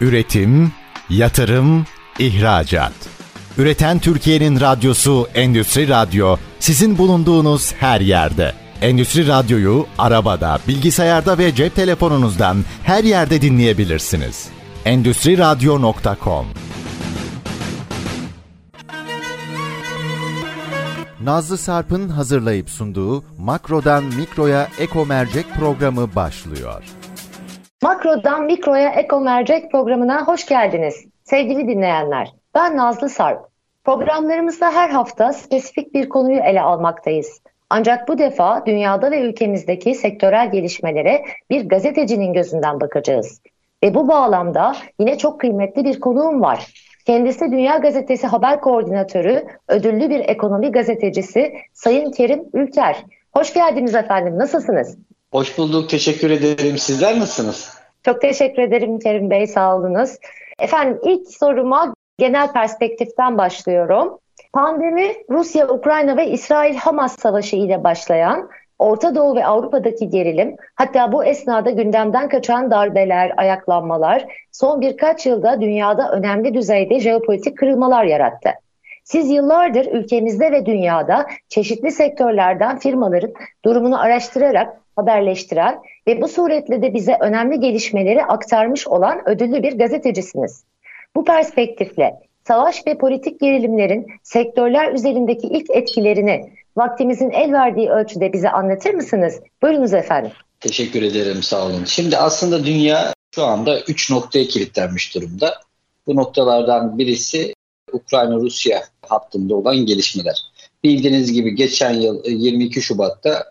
Üretim, yatırım, ihracat. Üreten Türkiye'nin radyosu Endüstri Radyo sizin bulunduğunuz her yerde. Endüstri Radyo'yu arabada, bilgisayarda ve cep telefonunuzdan her yerde dinleyebilirsiniz. Endüstri Radyo.com Nazlı Sarp'ın hazırlayıp sunduğu Makro'dan Mikro'ya Eko Mercek programı başlıyor. Makro'dan Mikro'ya Eko Mercek programına hoş geldiniz. Sevgili dinleyenler, ben Nazlı Sarp. Programlarımızda her hafta spesifik bir konuyu ele almaktayız. Ancak bu defa dünyada ve ülkemizdeki sektörel gelişmelere bir gazetecinin gözünden bakacağız. Ve bu bağlamda yine çok kıymetli bir konuğum var. Kendisi Dünya Gazetesi Haber Koordinatörü, ödüllü bir ekonomi gazetecisi Sayın Kerim Ülker. Hoş geldiniz efendim, nasılsınız? Hoş bulduk, teşekkür ederim. Sizler nasılsınız? Çok teşekkür ederim Kerim Bey, sağ olunuz. Efendim ilk soruma genel perspektiften başlıyorum. Pandemi Rusya, Ukrayna ve İsrail-Hamas savaşı ile başlayan Orta Doğu ve Avrupa'daki gerilim, hatta bu esnada gündemden kaçan darbeler, ayaklanmalar son birkaç yılda dünyada önemli düzeyde jeopolitik kırılmalar yarattı. Siz yıllardır ülkemizde ve dünyada çeşitli sektörlerden firmaların durumunu araştırarak haberleştiren ve bu suretle de bize önemli gelişmeleri aktarmış olan ödüllü bir gazetecisiniz. Bu perspektifle savaş ve politik gerilimlerin sektörler üzerindeki ilk etkilerini vaktimizin el verdiği ölçüde bize anlatır mısınız? Buyurunuz efendim. Teşekkür ederim sağ olun. Şimdi aslında dünya şu anda 3 noktaya kilitlenmiş durumda. Bu noktalardan birisi Ukrayna-Rusya hattında olan gelişmeler. Bildiğiniz gibi geçen yıl 22 Şubat'ta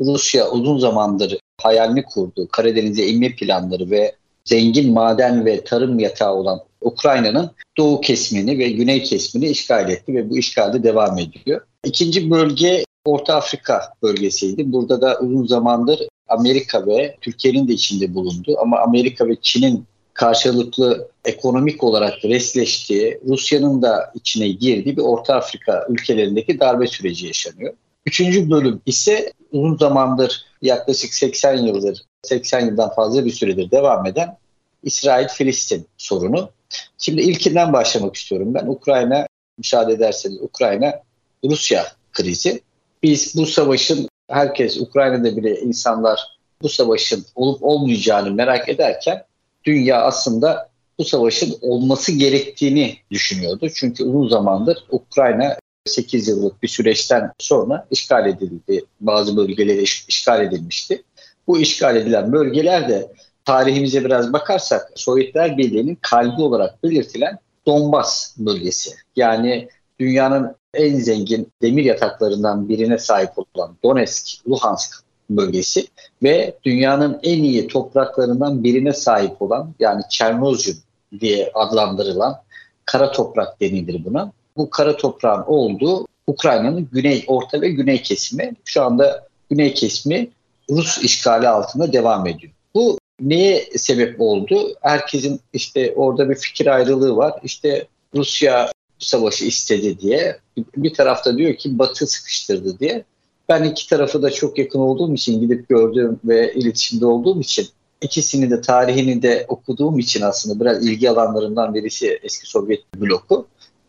Rusya uzun zamandır hayalini kurduğu Karadeniz'e inme planları ve zengin maden ve tarım yatağı olan Ukrayna'nın doğu kesimini ve güney kesimini işgal etti ve bu işgalde devam ediyor. İkinci bölge Orta Afrika bölgesiydi. Burada da uzun zamandır Amerika ve Türkiye'nin de içinde bulunduğu ama Amerika ve Çin'in karşılıklı ekonomik olarak resleştiği, Rusya'nın da içine girdiği bir Orta Afrika ülkelerindeki darbe süreci yaşanıyor. Üçüncü bölüm ise uzun zamandır yaklaşık 80 yıldır, 80 yıldan fazla bir süredir devam eden İsrail-Filistin sorunu. Şimdi ilkinden başlamak istiyorum ben. Ukrayna, müsaade ederseniz Ukrayna-Rusya krizi. Biz bu savaşın, herkes Ukrayna'da bile insanlar bu savaşın olup olmayacağını merak ederken dünya aslında bu savaşın olması gerektiğini düşünüyordu. Çünkü uzun zamandır Ukrayna 8 yıllık bir süreçten sonra işgal edildi. Bazı bölgeleri işgal edilmişti. Bu işgal edilen bölgeler de tarihimize biraz bakarsak Sovyetler Birliği'nin kalbi olarak belirtilen Donbas bölgesi. Yani dünyanın en zengin demir yataklarından birine sahip olan Donetsk, Luhansk bölgesi ve dünyanın en iyi topraklarından birine sahip olan yani Çernozyum diye adlandırılan kara toprak denilir buna bu kara toprağın olduğu Ukrayna'nın güney, orta ve güney kesimi. Şu anda güney kesimi Rus işgali altında devam ediyor. Bu neye sebep oldu? Herkesin işte orada bir fikir ayrılığı var. İşte Rusya savaşı istedi diye. Bir tarafta diyor ki Batı sıkıştırdı diye. Ben iki tarafı da çok yakın olduğum için gidip gördüğüm ve iletişimde olduğum için ikisini de tarihini de okuduğum için aslında biraz ilgi alanlarından birisi eski Sovyet bloku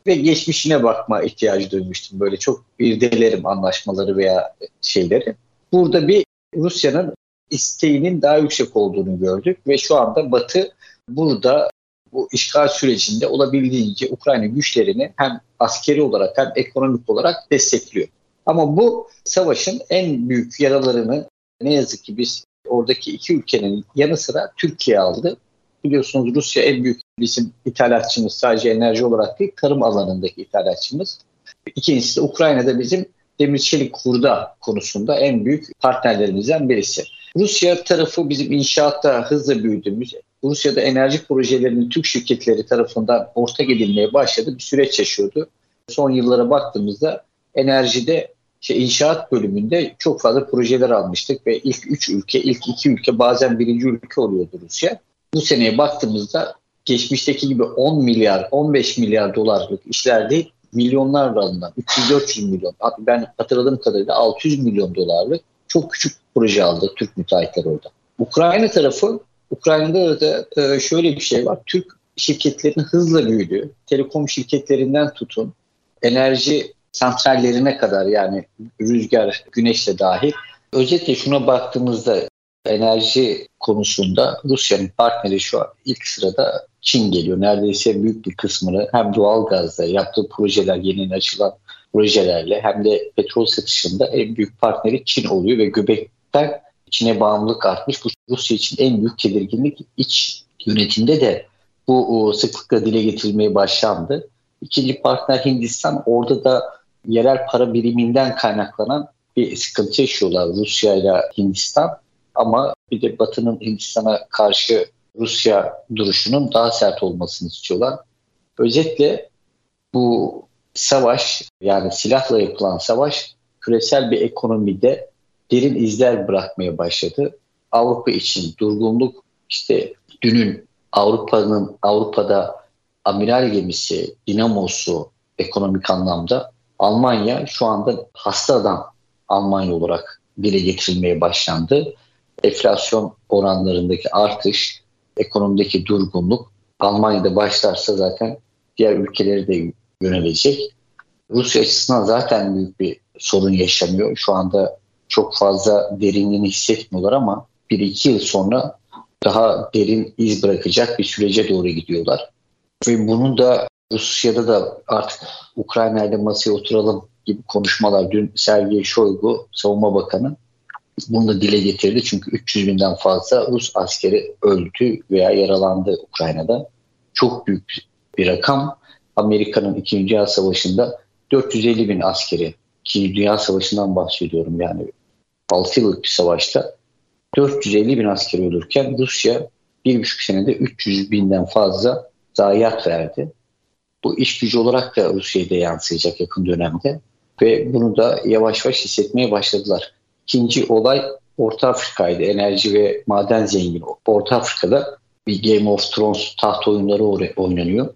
ve geçmişine bakma ihtiyacı duymuştum. Böyle çok irdelerim anlaşmaları veya şeyleri. Burada bir Rusya'nın isteğinin daha yüksek olduğunu gördük ve şu anda Batı burada bu işgal sürecinde olabildiğince Ukrayna güçlerini hem askeri olarak hem ekonomik olarak destekliyor. Ama bu savaşın en büyük yaralarını ne yazık ki biz oradaki iki ülkenin yanı sıra Türkiye aldı. Biliyorsunuz Rusya en büyük bizim ithalatçımız sadece enerji olarak değil tarım alanındaki ithalatçımız. İkincisi de Ukrayna'da bizim demir çelik hurda konusunda en büyük partnerlerimizden birisi. Rusya tarafı bizim inşaatta hızla büyüdüğümüz, Rusya'da enerji projelerinin Türk şirketleri tarafından orta edilmeye başladı bir süreç yaşıyordu. Son yıllara baktığımızda enerjide işte inşaat bölümünde çok fazla projeler almıştık ve ilk üç ülke, ilk iki ülke bazen birinci ülke oluyordu Rusya. Bu seneye baktığımızda geçmişteki gibi 10 milyar, 15 milyar dolarlık işler değil, milyonlar alınan 300-400 milyon, ben hatırladığım kadarıyla 600 milyon dolarlık çok küçük proje aldı Türk müteahhitler orada. Ukrayna tarafı, Ukrayna'da da e, şöyle bir şey var. Türk şirketlerin hızla büyüdüğü, telekom şirketlerinden tutun, enerji santrallerine kadar yani rüzgar, güneşle dahil. Özetle şuna baktığımızda enerji konusunda Rusya'nın partneri şu an ilk sırada Çin geliyor. Neredeyse büyük bir kısmını hem doğal gazda yaptığı projeler, yeni açılan projelerle hem de petrol satışında en büyük partneri Çin oluyor ve göbekten Çin'e bağımlılık artmış. Bu Rusya için en büyük tedirginlik iç yönetimde de bu sıklıkla dile getirilmeye başlandı. İkinci partner Hindistan. Orada da yerel para biriminden kaynaklanan bir sıkıntı yaşıyorlar Rusya ile Hindistan. Ama bir de Batı'nın Hindistan'a karşı Rusya duruşunun daha sert olmasını istiyorlar. Özetle bu savaş yani silahla yapılan savaş küresel bir ekonomide derin izler bırakmaya başladı. Avrupa için durgunluk işte dünün Avrupa'nın Avrupa'da amiral gemisi, dinamosu ekonomik anlamda Almanya şu anda hasta adam Almanya olarak dile getirilmeye başlandı. Enflasyon oranlarındaki artış, ekonomideki durgunluk Almanya'da başlarsa zaten diğer ülkeleri de yönelecek. Rusya açısından zaten büyük bir sorun yaşamıyor. Şu anda çok fazla derinliğini hissetmiyorlar ama bir iki yıl sonra daha derin iz bırakacak bir sürece doğru gidiyorlar. Ve bunun da Rusya'da da artık Ukrayna ile masaya oturalım gibi konuşmalar. Dün Sergey Shoigu, Savunma Bakanı bunu da dile getirdi. Çünkü 300 binden fazla Rus askeri öldü veya yaralandı Ukrayna'da. Çok büyük bir rakam. Amerika'nın 2. Dünya Savaşı'nda 450 bin askeri, 2. Dünya Savaşı'ndan bahsediyorum yani 6 yıllık bir savaşta 450 bin asker ölürken Rusya bir buçuk senede 300 binden fazla zayiat verdi. Bu iş gücü olarak da Rusya'ya yansıyacak yakın dönemde ve bunu da yavaş yavaş hissetmeye başladılar. İkinci olay Orta Afrika'ydı. Enerji ve maden zengini. Orta Afrika'da bir Game of Thrones taht oyunları oynanıyor.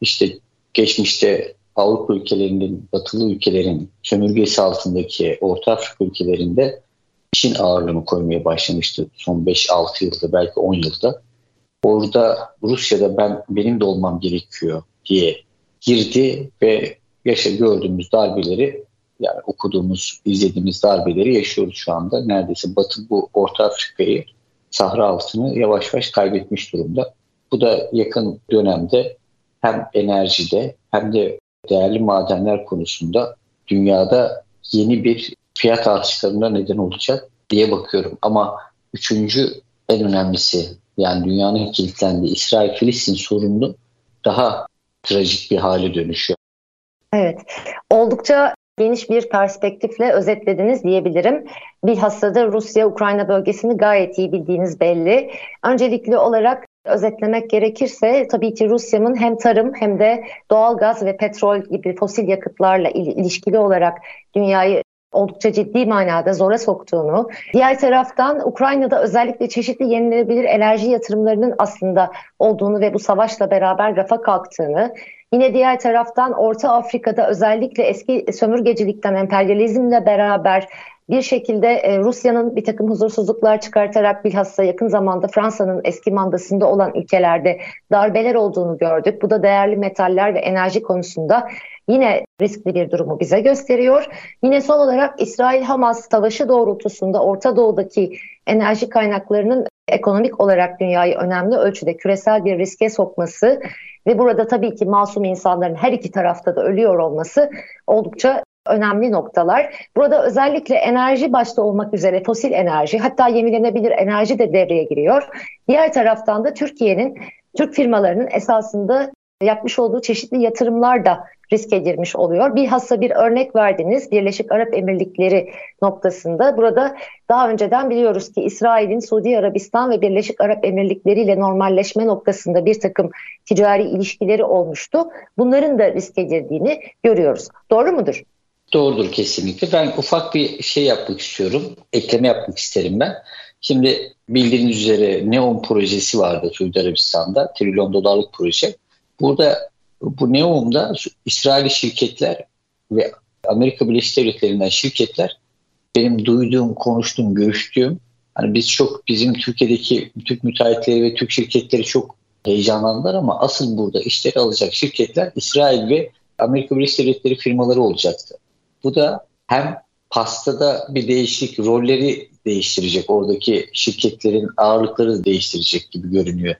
İşte geçmişte Avrupa ülkelerinin, batılı ülkelerin sömürgesi altındaki Orta Afrika ülkelerinde Çin ağırlığını koymaya başlamıştı son 5-6 yılda belki 10 yılda. Orada Rusya'da ben benim de olmam gerekiyor diye girdi ve yaşa gördüğümüz darbeleri yani okuduğumuz, izlediğimiz darbeleri yaşıyoruz şu anda. Neredeyse Batı bu Orta Afrika'yı, Sahra altını yavaş yavaş kaybetmiş durumda. Bu da yakın dönemde hem enerjide hem de değerli madenler konusunda dünyada yeni bir fiyat artışlarına neden olacak diye bakıyorum. Ama üçüncü en önemlisi yani dünyanın kilitlendiği İsrail-Filistin sorunu daha trajik bir hale dönüşüyor. Evet, oldukça geniş bir perspektifle özetlediniz diyebilirim. Bilhassa da Rusya-Ukrayna bölgesini gayet iyi bildiğiniz belli. Öncelikli olarak özetlemek gerekirse tabii ki Rusya'nın hem tarım hem de doğal gaz ve petrol gibi fosil yakıtlarla ilişkili olarak dünyayı oldukça ciddi manada zora soktuğunu, diğer taraftan Ukrayna'da özellikle çeşitli yenilenebilir enerji yatırımlarının aslında olduğunu ve bu savaşla beraber rafa kalktığını, Yine diğer taraftan Orta Afrika'da özellikle eski sömürgecilikten emperyalizmle beraber bir şekilde e, Rusya'nın bir takım huzursuzluklar çıkartarak bilhassa yakın zamanda Fransa'nın eski mandasında olan ülkelerde darbeler olduğunu gördük. Bu da değerli metaller ve enerji konusunda yine riskli bir durumu bize gösteriyor. Yine son olarak İsrail-Hamas savaşı doğrultusunda Orta Doğu'daki enerji kaynaklarının ekonomik olarak dünyayı önemli ölçüde küresel bir riske sokması ve burada tabii ki masum insanların her iki tarafta da ölüyor olması oldukça önemli noktalar. Burada özellikle enerji başta olmak üzere fosil enerji hatta yenilenebilir enerji de devreye giriyor. Diğer taraftan da Türkiye'nin Türk firmalarının esasında yapmış olduğu çeşitli yatırımlar da riske girmiş oluyor. Bilhassa bir örnek verdiniz Birleşik Arap Emirlikleri noktasında. Burada daha önceden biliyoruz ki İsrail'in Suudi Arabistan ve Birleşik Arap Emirlikleri ile normalleşme noktasında bir takım ticari ilişkileri olmuştu. Bunların da riske girdiğini görüyoruz. Doğru mudur? Doğrudur kesinlikle. Ben ufak bir şey yapmak istiyorum. Ekleme yapmak isterim ben. Şimdi bildiğiniz üzere Neon projesi vardı Suudi Arabistan'da. Trilyon dolarlık proje. Burada bu Neom'da İsrail şirketler ve Amerika Birleşik Devletleri'nden şirketler benim duyduğum, konuştuğum, görüştüğüm hani biz çok bizim Türkiye'deki Türk müteahhitleri ve Türk şirketleri çok heyecanlandılar ama asıl burada işleri alacak şirketler İsrail ve Amerika Birleşik Devletleri firmaları olacaktı. Bu da hem pastada bir değişiklik, rolleri değiştirecek. Oradaki şirketlerin ağırlıkları değiştirecek gibi görünüyor.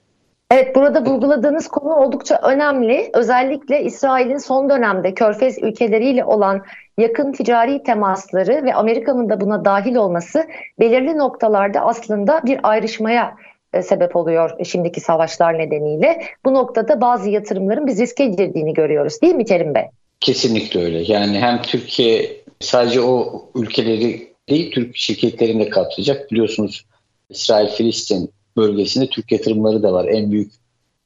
Evet burada vurguladığınız konu oldukça önemli. Özellikle İsrail'in son dönemde Körfez ülkeleriyle olan yakın ticari temasları ve Amerika'nın da buna dahil olması belirli noktalarda aslında bir ayrışmaya e, sebep oluyor şimdiki savaşlar nedeniyle. Bu noktada bazı yatırımların biz riske girdiğini görüyoruz değil mi Kerim Bey? Kesinlikle öyle. Yani hem Türkiye sadece o ülkeleri değil Türk şirketlerini de kapsayacak. Biliyorsunuz İsrail-Filistin bölgesinde Türk yatırımları da var. En büyük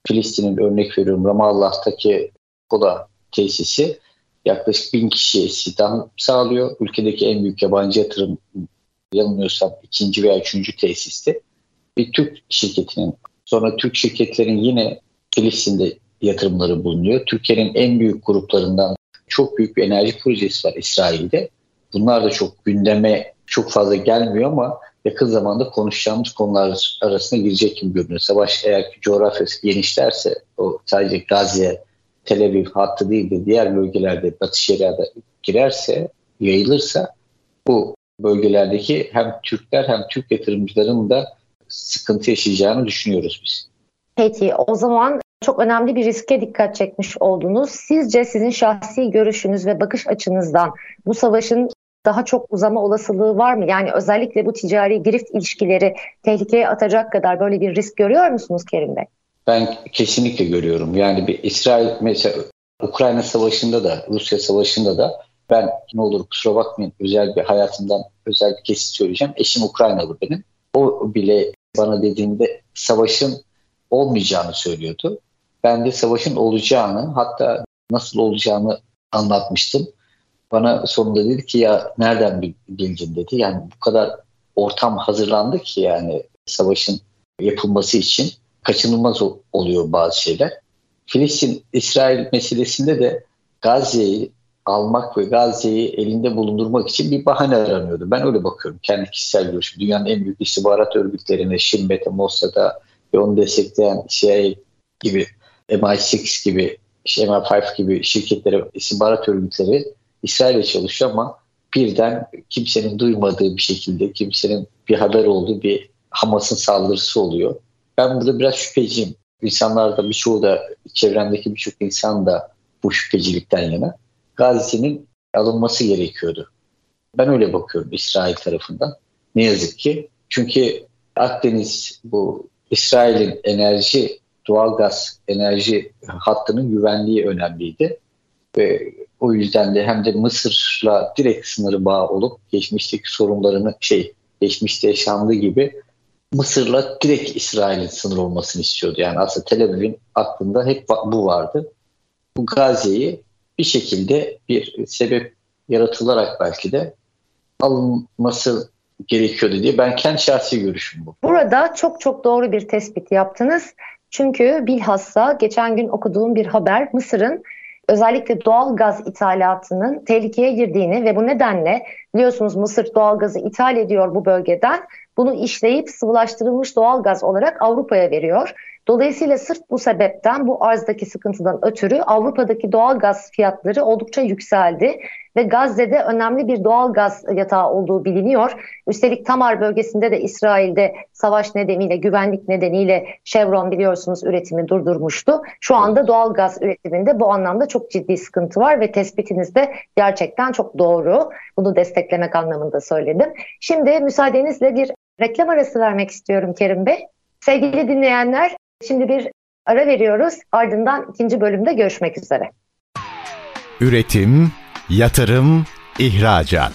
Filistin'in örnek veriyorum Ramallah'taki kola tesisi yaklaşık bin kişiye istihdam sağlıyor. Ülkedeki en büyük yabancı yatırım yanılmıyorsam ikinci veya üçüncü tesisti. Bir Türk şirketinin sonra Türk şirketlerin yine Filistin'de yatırımları bulunuyor. Türkiye'nin en büyük gruplarından çok büyük bir enerji projesi var İsrail'de. Bunlar da çok gündeme çok fazla gelmiyor ama yakın zamanda konuşacağımız konular arasına girecek gibi görünüyor. Savaş eğer coğrafyası genişlerse o sadece Gazze, Tel Aviv hattı değil de diğer bölgelerde Batı Şeria'da girerse, yayılırsa bu bölgelerdeki hem Türkler hem Türk yatırımcıların da sıkıntı yaşayacağını düşünüyoruz biz. Peki o zaman çok önemli bir riske dikkat çekmiş oldunuz. Sizce sizin şahsi görüşünüz ve bakış açınızdan bu savaşın daha çok uzama olasılığı var mı? Yani özellikle bu ticari girift ilişkileri tehlikeye atacak kadar böyle bir risk görüyor musunuz Kerim Bey? Ben kesinlikle görüyorum. Yani bir İsrail mesela Ukrayna Savaşı'nda da Rusya Savaşı'nda da ben ne olur kusura bakmayın özel bir hayatımdan özel bir kesit söyleyeceğim. Eşim Ukraynalı benim. O bile bana dediğinde savaşın olmayacağını söylüyordu. Ben de savaşın olacağını hatta nasıl olacağını anlatmıştım. Bana sonunda dedi ki ya nereden bildin dedi. Yani bu kadar ortam hazırlandı ki yani savaşın yapılması için kaçınılmaz oluyor bazı şeyler. Filistin-İsrail meselesinde de Gazze'yi almak ve Gazze'yi elinde bulundurmak için bir bahane aranıyordu. Ben öyle bakıyorum. Kendi kişisel görüşüm. Dünyanın en büyük istihbarat örgütlerine, Bet, Mossad'a ve onu destekleyen CIA gibi, MI6 gibi, MI5 gibi şirketlere, istihbarat örgütleri İsrail'e çalışıyor ama birden kimsenin duymadığı bir şekilde, kimsenin bir haber olduğu bir Hamas'ın saldırısı oluyor. Ben burada biraz şüpheciyim. İnsanlar da birçoğu da çevremdeki birçok insan da bu şüphecilikten yana. Gazze'nin alınması gerekiyordu. Ben öyle bakıyorum İsrail tarafından. Ne yazık ki. Çünkü Akdeniz bu İsrail'in enerji, doğalgaz enerji hattının güvenliği önemliydi. Ve o yüzden de hem de Mısır'la direkt sınırı bağ olup geçmişteki sorunlarını şey geçmişte yaşandığı gibi Mısır'la direkt İsrail'in sınır olmasını istiyordu. Yani aslında Tel Aviv'in aklında hep bu vardı. Bu Gazze'yi bir şekilde bir sebep yaratılarak belki de alınması gerekiyordu diye ben kendi şahsi görüşüm bu. Burada çok çok doğru bir tespit yaptınız. Çünkü bilhassa geçen gün okuduğum bir haber Mısır'ın özellikle doğal gaz ithalatının tehlikeye girdiğini ve bu nedenle biliyorsunuz Mısır doğal gazı ithal ediyor bu bölgeden. Bunu işleyip sıvılaştırılmış doğal gaz olarak Avrupa'ya veriyor. Dolayısıyla sırf bu sebepten bu arzdaki sıkıntıdan ötürü Avrupa'daki doğal gaz fiyatları oldukça yükseldi ve Gazze'de önemli bir doğal gaz yatağı olduğu biliniyor. Üstelik Tamar bölgesinde de İsrail'de savaş nedeniyle, güvenlik nedeniyle Chevron biliyorsunuz üretimi durdurmuştu. Şu anda doğal gaz üretiminde bu anlamda çok ciddi sıkıntı var ve tespitiniz de gerçekten çok doğru. Bunu desteklemek anlamında söyledim. Şimdi müsaadenizle bir reklam arası vermek istiyorum Kerim Bey. Sevgili dinleyenler Şimdi bir ara veriyoruz. Ardından ikinci bölümde görüşmek üzere. Üretim, yatırım, ihracat.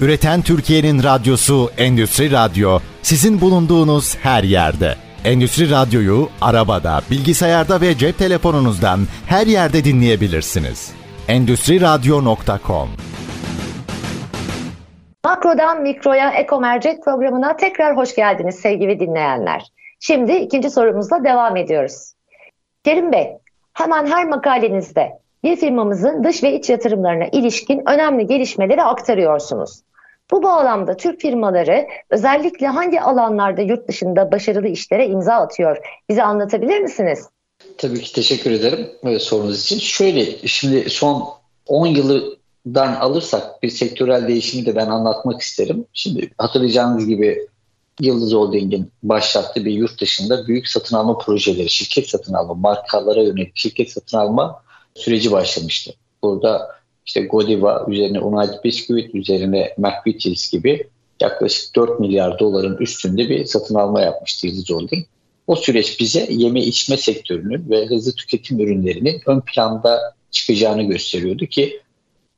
Üreten Türkiye'nin radyosu Endüstri Radyo sizin bulunduğunuz her yerde. Endüstri Radyo'yu arabada, bilgisayarda ve cep telefonunuzdan her yerde dinleyebilirsiniz. Endüstri Radyo.com Makrodan Mikro'ya Eko Mercek programına tekrar hoş geldiniz sevgili dinleyenler. Şimdi ikinci sorumuzla devam ediyoruz. Kerim Bey, hemen her makalenizde bir firmamızın dış ve iç yatırımlarına ilişkin önemli gelişmeleri aktarıyorsunuz. Bu bağlamda Türk firmaları özellikle hangi alanlarda yurt dışında başarılı işlere imza atıyor? Bize anlatabilir misiniz? Tabii ki teşekkür ederim e, sorunuz için. Şöyle şimdi son 10 yıldan alırsak bir sektörel değişimi de ben anlatmak isterim. Şimdi hatırlayacağınız gibi Yıldız Holding'in başlattığı bir yurt dışında büyük satın alma projeleri, şirket satın alma, markalara yönelik şirket satın alma süreci başlamıştı. Burada işte Godiva üzerine United Biscuit üzerine McVitie's gibi yaklaşık 4 milyar doların üstünde bir satın alma yapmıştı Yıldız Holding. O süreç bize yeme içme sektörünün ve hızlı tüketim ürünlerinin ön planda çıkacağını gösteriyordu ki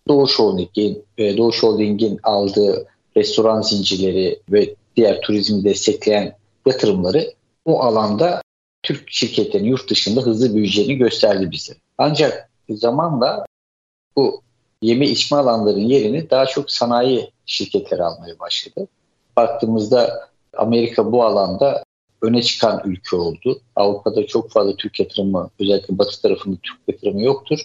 Doğuş Holding'in, e, Doğuş Holding'in aldığı restoran zincirleri ve diğer turizmi destekleyen yatırımları o alanda Türk şirketlerinin yurt dışında hızlı büyüyeceğini gösterdi bize. Ancak zamanla bu yeme içme alanlarının yerini daha çok sanayi şirketleri almaya başladı. Baktığımızda Amerika bu alanda öne çıkan ülke oldu. Avrupa'da çok fazla Türk yatırımı, özellikle batı tarafında Türk yatırımı yoktur.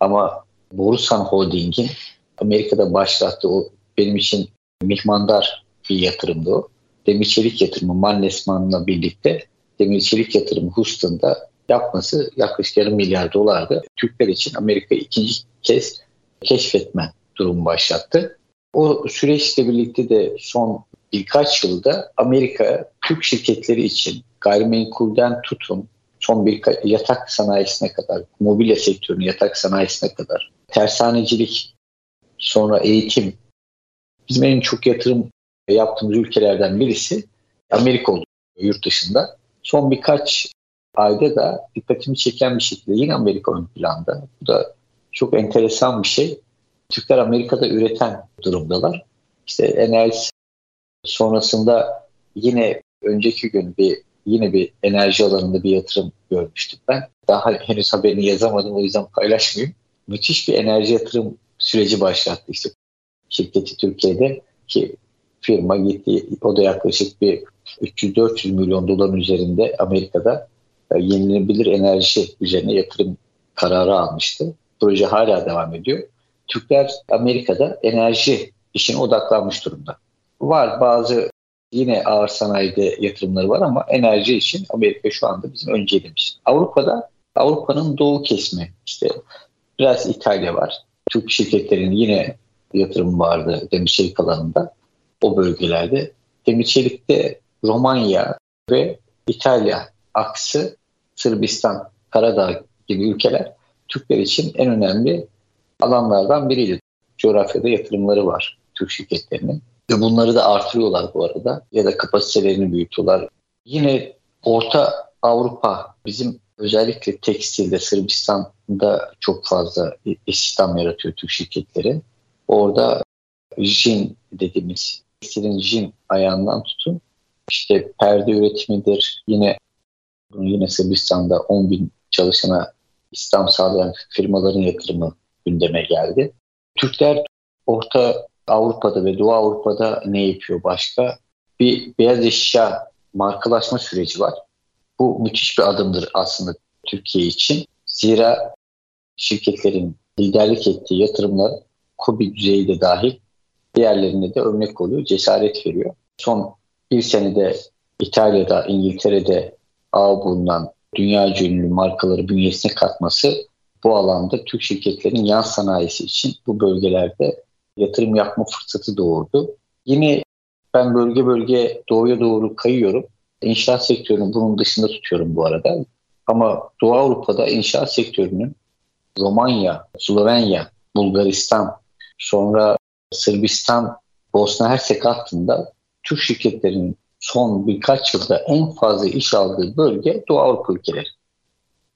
Ama Borusan Holding'in Amerika'da başlattığı o benim için mihmandar bir yatırımdı o. Demir çelik yatırımı Mannesman'la birlikte demir çelik yatırımı Houston'da yapması yaklaşık yarım milyar dolardı. Türkler için Amerika ikinci kez keşfetme durumu başlattı. O süreçle birlikte de son birkaç yılda Amerika Türk şirketleri için gayrimenkulden tutun son bir yatak sanayisine kadar, mobilya sektörünün yatak sanayisine kadar, tersanecilik, sonra eğitim. Bizim en çok yatırım yaptığımız ülkelerden birisi Amerika oldu yurt dışında. Son birkaç ayda da dikkatimi çeken bir şekilde yine Amerika ön planda. Bu da çok enteresan bir şey. Türkler Amerika'da üreten durumdalar. İşte enerji sonrasında yine önceki gün bir yine bir enerji alanında bir yatırım görmüştüm ben. Daha henüz haberini yazamadım o yüzden paylaşmayayım. Müthiş bir enerji yatırım süreci başlattı işte şirketi Türkiye'de ki firma gitti o da yaklaşık bir 300-400 milyon doların üzerinde Amerika'da e, yenilenebilir enerji üzerine yatırım kararı almıştı. Proje hala devam ediyor. Türkler Amerika'da enerji işine odaklanmış durumda. Var bazı yine ağır sanayide yatırımları var ama enerji için Amerika şu anda bizim önceliğimiz. Avrupa'da Avrupa'nın doğu kesimi işte biraz İtalya var. Türk şirketlerinin yine yatırım vardı demir çelik alanında o bölgelerde. Demir çelikte Romanya ve İtalya aksı Sırbistan, Karadağ gibi ülkeler Türkler için en önemli alanlardan biriydi. Coğrafyada yatırımları var Türk şirketlerinin. Ve bunları da artırıyorlar bu arada ya da kapasitelerini büyütüyorlar. Yine Orta Avrupa bizim özellikle tekstilde Sırbistan'da çok fazla istihdam yaratıyor Türk şirketleri. Orada jin dediğimiz tekstilin jin ayağından tutun işte perde üretimidir. Yine yine Sırbistan'da 10 bin çalışana İslam sağlayan firmaların yatırımı gündeme geldi. Türkler Orta Avrupa'da ve Doğu Avrupa'da ne yapıyor başka? Bir beyaz eşya markalaşma süreci var. Bu müthiş bir adımdır aslında Türkiye için. Zira şirketlerin liderlik ettiği yatırımlar KOBİ düzeyi de dahil diğerlerine de örnek oluyor, cesaret veriyor. Son bir senede İtalya'da, İngiltere'de ağ bulunan dünya ünlü markaları bünyesine katması bu alanda Türk şirketlerin yan sanayisi için bu bölgelerde yatırım yapma fırsatı doğurdu. Yine ben bölge bölge doğuya doğru kayıyorum. İnşaat sektörünü bunun dışında tutuyorum bu arada. Ama Doğu Avrupa'da inşaat sektörünün Romanya, Slovenya, Bulgaristan, sonra Sırbistan, Bosna Hersek hattında Türk şirketlerinin son birkaç yılda en fazla iş aldığı bölge Doğu Avrupa ülkeleri.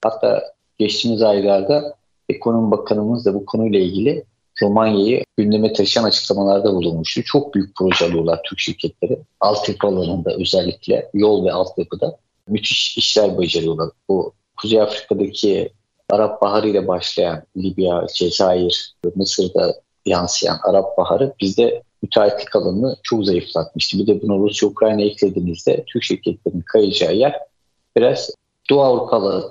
Hatta geçtiğimiz aylarda Ekonomi Bakanımız da bu konuyla ilgili Romanya'yı gündeme taşıyan açıklamalarda bulunmuştu. Çok büyük proje alıyorlar Türk şirketleri. Altyapı alanında özellikle yol ve altyapıda müthiş işler beceriyorlar. Bu Kuzey Afrika'daki Arap Baharı ile başlayan Libya, Cezayir, Mısır'da yansıyan Arap Baharı bizde müteahhitlik alanını çok zayıflatmıştı. Bir de bunu Rusya-Ukrayna eklediğinizde Türk şirketlerinin kayacağı yer biraz Doğu Avrupa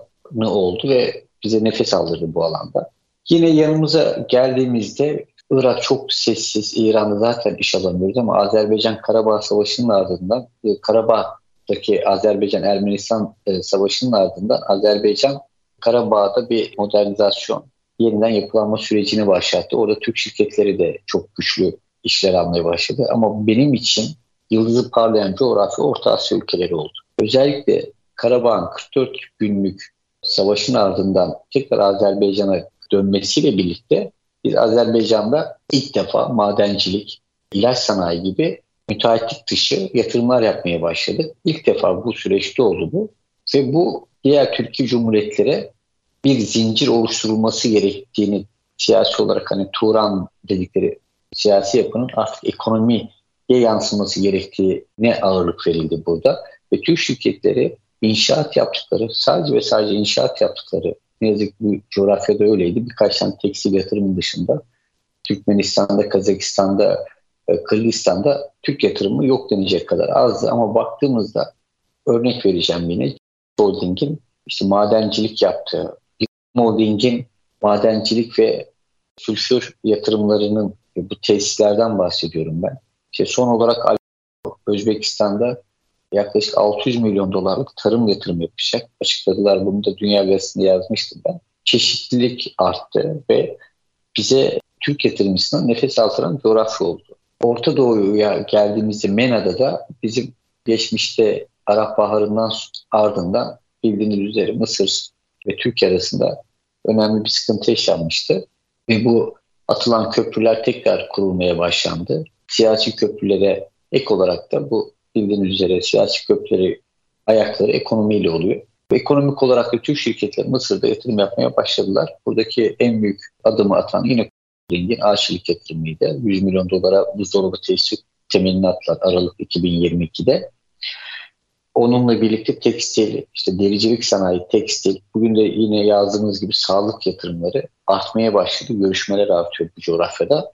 oldu ve bize nefes aldırdı bu alanda. Yine yanımıza geldiğimizde Irak çok sessiz, İran'da zaten iş alamıyoruz ama Azerbaycan Karabağ Savaşı'nın ardından e, Karabağ'daki Azerbaycan-Ermenistan e, Savaşı'nın ardından Azerbaycan Karabağ'da bir modernizasyon, yeniden yapılanma sürecini başlattı. Orada Türk şirketleri de çok güçlü işler almaya başladı. Ama benim için yıldızı parlayan coğrafya Orta Asya ülkeleri oldu. Özellikle Karabağ'ın 44 günlük savaşın ardından tekrar Azerbaycan'a dönmesiyle birlikte biz Azerbaycan'da ilk defa madencilik, ilaç sanayi gibi müteahhitlik dışı yatırımlar yapmaya başladık. İlk defa bu süreçte oldu bu. Ve bu diğer Türkiye Cumhuriyetlere bir zincir oluşturulması gerektiğini siyasi olarak hani Turan dedikleri siyasi yapının artık ekonomiye yansıması gerektiğine ağırlık verildi burada. Ve Türk şirketleri inşaat yaptıkları, sadece ve sadece inşaat yaptıkları, ne yazık ki bu coğrafyada öyleydi. Birkaç tane tekstil yatırımı dışında Türkmenistan'da, Kazakistan'da, e, Kırgızistan'da Türk yatırımı yok denecek kadar azdı. Ama baktığımızda örnek vereceğim yine Holding'in işte madencilik yaptığı, Holding'in madencilik ve sülfür yatırımlarının bu tesislerden bahsediyorum ben. İşte son olarak Özbekistan'da yaklaşık 600 milyon dolarlık tarım yatırım yapacak. Açıkladılar bunu da Dünya Gazetesi'nde yazmıştım ben. Çeşitlilik arttı ve bize Türk yatırımcısına nefes altıran coğrafya oldu. Orta Doğu'ya geldiğimizde Mena'da da bizim geçmişte Arap Baharı'ndan ardından bildiğiniz üzere Mısır ve Türkiye arasında önemli bir sıkıntı yaşanmıştı. Ve bu atılan köprüler tekrar kurulmaya başlandı. Siyasi köprülere ek olarak da bu bildiğiniz üzere siyasi köprüleri ayakları ekonomiyle oluyor. Ve ekonomik olarak da Türk şirketler Mısır'da yatırım yapmaya başladılar. Buradaki en büyük adımı atan yine Ring'in ağaççılık yatırımıydı. 100 milyon dolara buzdolabı tesisi temelini attılar Aralık 2022'de. Onunla birlikte tekstil, işte dericilik sanayi, tekstil, bugün de yine yazdığımız gibi sağlık yatırımları artmaya başladı. Görüşmeler artıyor bu coğrafyada.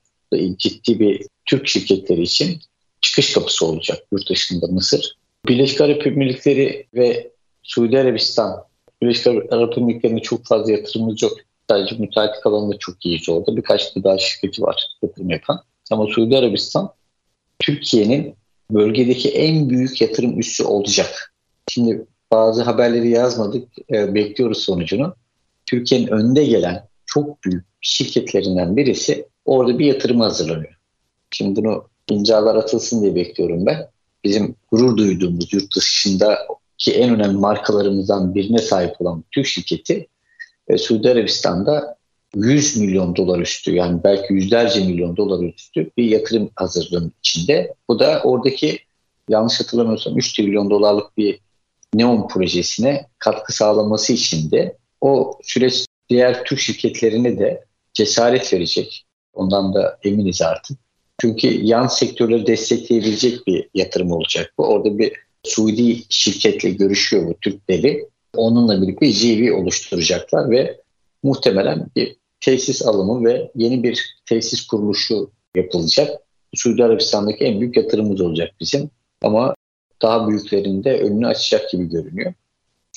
Ciddi bir Türk şirketleri için çıkış kapısı olacak yurt dışında Mısır. Birleşik Arap Emirlikleri ve Suudi Arabistan, Birleşik Arap Emirlikleri'nde çok fazla yatırımımız yok. Sadece müteahhitlik alanında çok iyiyiz orada. Birkaç gıda şirketi var yatırım yapan. Ama Suudi Arabistan Türkiye'nin bölgedeki en büyük yatırım üssü olacak. Şimdi bazı haberleri yazmadık, e, bekliyoruz sonucunu. Türkiye'nin önde gelen çok büyük şirketlerinden birisi orada bir yatırım hazırlanıyor. Şimdi bunu imzalar atılsın diye bekliyorum ben. Bizim gurur duyduğumuz yurt dışındaki en önemli markalarımızdan birine sahip olan Türk şirketi e, Suudi Arabistan'da 100 milyon dolar üstü yani belki yüzlerce milyon dolar üstü bir yatırım hazırlığının içinde. Bu da oradaki yanlış hatırlamıyorsam 3 trilyon dolarlık bir neon projesine katkı sağlaması için de o süreç diğer Türk şirketlerine de cesaret verecek. Ondan da eminiz artık. Çünkü yan sektörleri destekleyebilecek bir yatırım olacak bu. Orada bir Suudi şirketle görüşüyor bu Türk devi. Onunla birlikte JV oluşturacaklar ve muhtemelen bir tesis alımı ve yeni bir tesis kuruluşu yapılacak. Suudi Arabistan'daki en büyük yatırımımız olacak bizim. Ama daha büyüklerinde önünü açacak gibi görünüyor.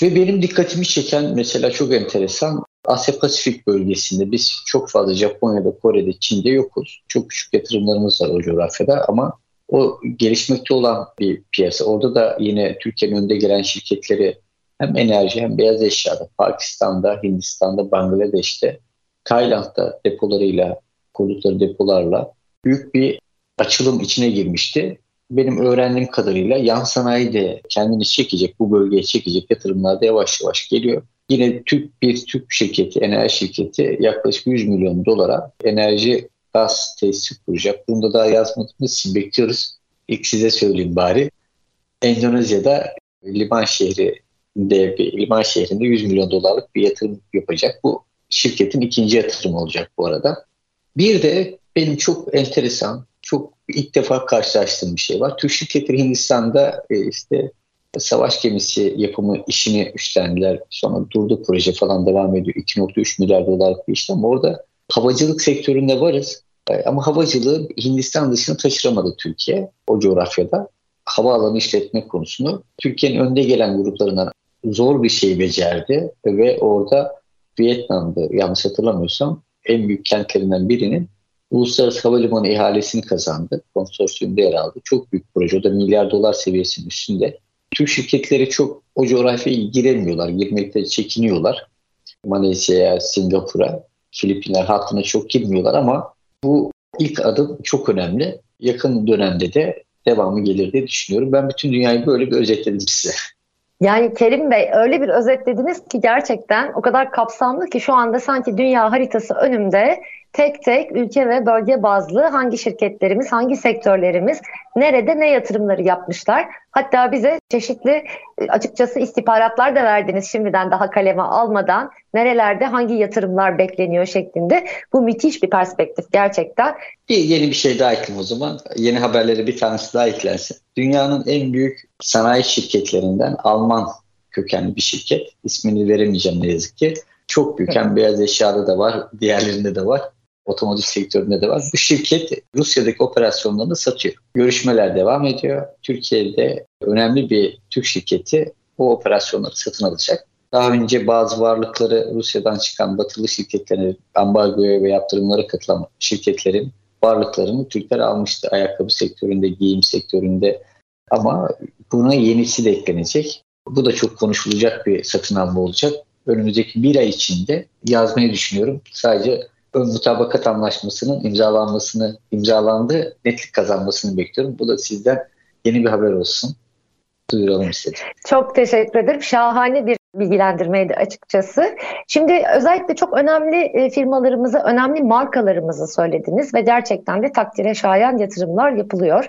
Ve benim dikkatimi çeken mesela çok enteresan Asya Pasifik bölgesinde biz çok fazla Japonya'da, Kore'de, Çin'de yokuz. Çok küçük yatırımlarımız var o coğrafyada ama o gelişmekte olan bir piyasa. Orada da yine Türkiye'nin önde gelen şirketleri hem enerji hem beyaz eşyada Pakistan'da, Hindistan'da, Bangladeş'te, Tayland'da depolarıyla, kurdukları depolarla büyük bir açılım içine girmişti. Benim öğrendiğim kadarıyla yan sanayi de kendini çekecek, bu bölgeye çekecek yatırımlar da yavaş yavaş geliyor. Yine Türk bir Türk şirketi, enerji şirketi yaklaşık 100 milyon dolara enerji gaz tesisi kuracak. Bunu da daha yazmadığımız için bekliyoruz. İlk size söyleyeyim bari. Endonezya'da liman şehri de bir liman şehrinde 100 milyon dolarlık bir yatırım yapacak. Bu şirketin ikinci yatırımı olacak bu arada. Bir de benim çok enteresan, çok ilk defa karşılaştığım bir şey var. Türk şirketleri Hindistan'da e, işte savaş gemisi yapımı işini üstlendiler. Sonra durdu proje falan devam ediyor. 2.3 milyar dolarlık bir iş ama orada havacılık sektöründe varız. E, ama havacılığı Hindistan dışına taşıramadı Türkiye o coğrafyada. Havaalanı işletmek konusunu Türkiye'nin önde gelen gruplarından zor bir şey becerdi ve orada Vietnam'da yanlış hatırlamıyorsam en büyük kentlerinden birinin Uluslararası Havalimanı ihalesini kazandı. Konsorsiyumda yer aldı. Çok büyük proje. O da milyar dolar seviyesinin üstünde. Türk şirketleri çok o coğrafyaya giremiyorlar. Girmekte çekiniyorlar. Malezya'ya, Singapur'a, Filipinler hattına çok girmiyorlar ama bu ilk adım çok önemli. Yakın dönemde de devamı gelir diye düşünüyorum. Ben bütün dünyayı böyle bir özetledim size. Yani Kerim Bey öyle bir özetlediniz ki gerçekten o kadar kapsamlı ki şu anda sanki dünya haritası önümde tek tek ülke ve bölge bazlı hangi şirketlerimiz, hangi sektörlerimiz nerede ne yatırımları yapmışlar. Hatta bize çeşitli e, açıkçası istihbaratlar da verdiniz şimdiden daha kaleme almadan nerelerde hangi yatırımlar bekleniyor şeklinde. Bu müthiş bir perspektif gerçekten. Bir yeni bir şey daha ekleyeyim o zaman. Yeni haberleri bir tanesi daha eklensin. Dünyanın en büyük sanayi şirketlerinden Alman kökenli bir şirket. İsmini veremeyeceğim ne yazık ki. Çok büyük. Hem beyaz eşyada da var, diğerlerinde de var otomotiv sektöründe de var. Bu şirket Rusya'daki operasyonlarını satıyor. Görüşmeler devam ediyor. Türkiye'de önemli bir Türk şirketi bu operasyonları satın alacak. Daha önce bazı varlıkları Rusya'dan çıkan batılı şirketlerin ambargoya ve yaptırımlara katılan şirketlerin varlıklarını Türkler almıştı. Ayakkabı sektöründe, giyim sektöründe ama buna yenisi de eklenecek. Bu da çok konuşulacak bir satın alma olacak. Önümüzdeki bir ay içinde yazmayı düşünüyorum. Sadece mutabakat anlaşmasının imzalanmasını, imzalandı, netlik kazanmasını bekliyorum. Bu da sizden yeni bir haber olsun. Duyuralım istedim. Çok teşekkür ederim. Şahane bir bilgilendirmeydi açıkçası. Şimdi özellikle çok önemli e, firmalarımızı, önemli markalarımızı söylediniz ve gerçekten de takdire şayan yatırımlar yapılıyor.